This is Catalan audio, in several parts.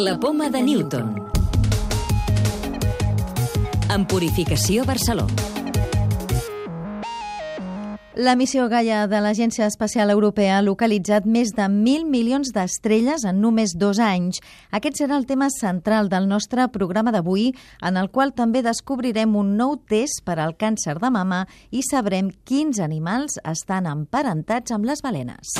La poma de Newton. En Purificació Barcelona. La missió Gaia de l'Agència Espacial Europea ha localitzat més de 1.000 milions d'estrelles en només dos anys. Aquest serà el tema central del nostre programa d'avui, en el qual també descobrirem un nou test per al càncer de mama i sabrem quins animals estan emparentats amb les balenes.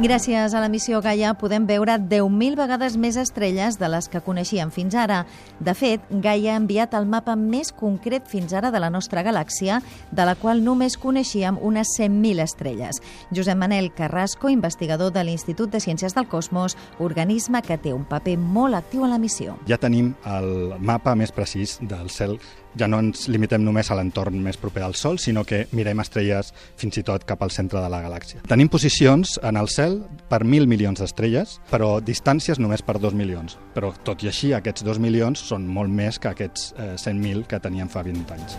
Gràcies a la missió Gaia podem veure 10.000 vegades més estrelles de les que coneixíem fins ara. De fet, Gaia ha enviat el mapa més concret fins ara de la nostra galàxia, de la qual només coneixíem unes 100.000 estrelles. Josep Manel Carrasco, investigador de l'Institut de Ciències del Cosmos, organisme que té un paper molt actiu en la missió. Ja tenim el mapa més precís del cel ja no ens limitem només a l'entorn més proper al Sol, sinó que mirem estrelles fins i tot cap al centre de la galàxia. Tenim posicions en el cel per mil milions d'estrelles, però distàncies només per dos milions. Però tot i així, aquests dos milions són molt més que aquests eh, 100.000 que teníem fa 20 anys.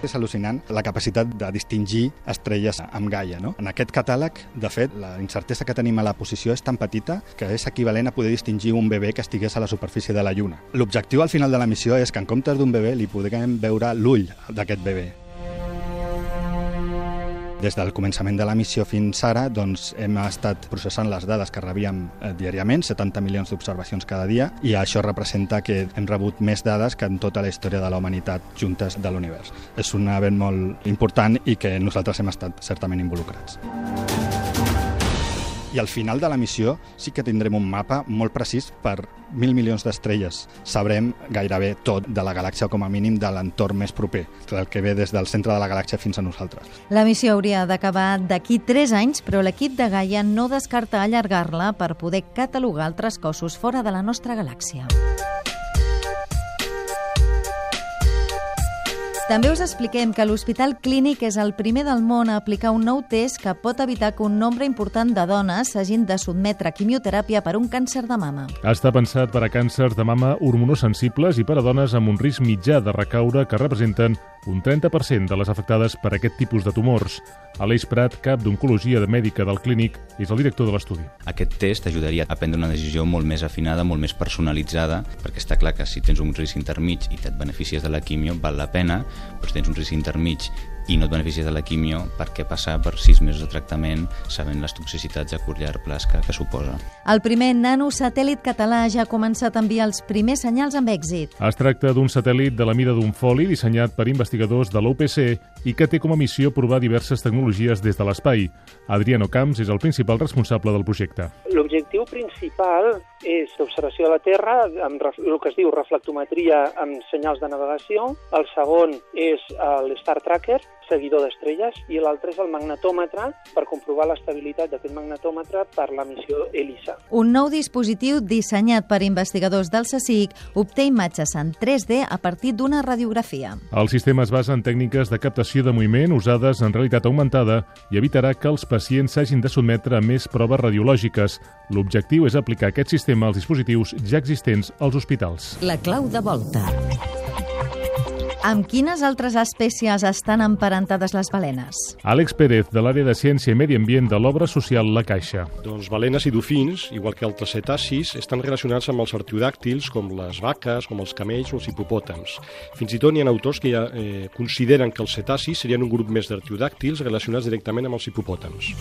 És al·lucinant la capacitat de distingir estrelles amb Gaia. No? En aquest catàleg, de fet, la incertesa que tenim a la posició és tan petita que és equivalent a poder distingir un bebè que estigués a la superfície de la Lluna. L'objectiu al final de la missió és que en comptes d'un bebè li puguem veure l'ull d'aquest bebè. Des del començament de la missió fins ara doncs, hem estat processant les dades que rebíem eh, diàriament, 70 milions d'observacions cada dia, i això representa que hem rebut més dades que en tota la història de la humanitat juntes de l'univers. És un event molt important i que nosaltres hem estat certament involucrats i al final de la missió sí que tindrem un mapa molt precís per mil milions d'estrelles. Sabrem gairebé tot de la galàxia, com a mínim de l'entorn més proper, el que ve des del centre de la galàxia fins a nosaltres. La missió hauria d'acabar d'aquí 3 anys, però l'equip de Gaia no descarta allargar-la per poder catalogar altres cossos fora de la nostra galàxia. També us expliquem que l'Hospital Clínic és el primer del món a aplicar un nou test que pot evitar que un nombre important de dones s'hagin de sotmetre a quimioteràpia per un càncer de mama. Està pensat per a càncers de mama hormonosensibles i per a dones amb un risc mitjà de recaure que representen un 30% de les afectades per aquest tipus de tumors. Aleix Prat, cap d'Oncologia de Mèdica del Clínic, és el director de l'estudi. Aquest test ajudaria a prendre una decisió molt més afinada, molt més personalitzada, perquè està clar que si tens un risc intermig i et beneficies de la quimio, val la pena, però si tens un risc intermig i no et beneficies de la quimio, per què passar per sis mesos de tractament sabent les toxicitats a curt llarg plaç que, que suposa? El primer nanosatèl·lit català ja ha començat a enviar els primers senyals amb èxit. Es tracta d'un satèl·lit de la mida d'un foli dissenyat per investigadors de l'UPC i que té com a missió provar diverses tecnologies des de l'espai. Adriano Camps és el principal responsable del projecte. L'objectiu principal és l'observació de la Terra amb el que es diu reflectometria amb senyals de navegació. El segon és l'Star Tracker, seguidor d'estrelles, i l'altre és el magnetòmetre per comprovar l'estabilitat d'aquest magnetòmetre per la missió ELISA. Un nou dispositiu dissenyat per investigadors del CSIC obté imatges en 3D a partir d'una radiografia. El sistema es basa en tècniques de captació de moviment usades en realitat augmentada i evitarà que els pacients s'hagin de sotmetre a més proves radiològiques. L'objectiu és aplicar aquest sistema als dispositius ja existents als hospitals. La clau de volta. Amb quines altres espècies estan emparentades les balenes? Àlex Pérez, de l'àrea de Ciència i Medi Ambient de l'obra social La Caixa. Doncs balenes i dofins, igual que altres cetacis, estan relacionats amb els artiodàctils, com les vaques, com els camells o els hipopòtams. Fins i tot hi ha autors que ja eh, consideren que els cetacis serien un grup més d'artiodàctils relacionats directament amb els hipopòtams.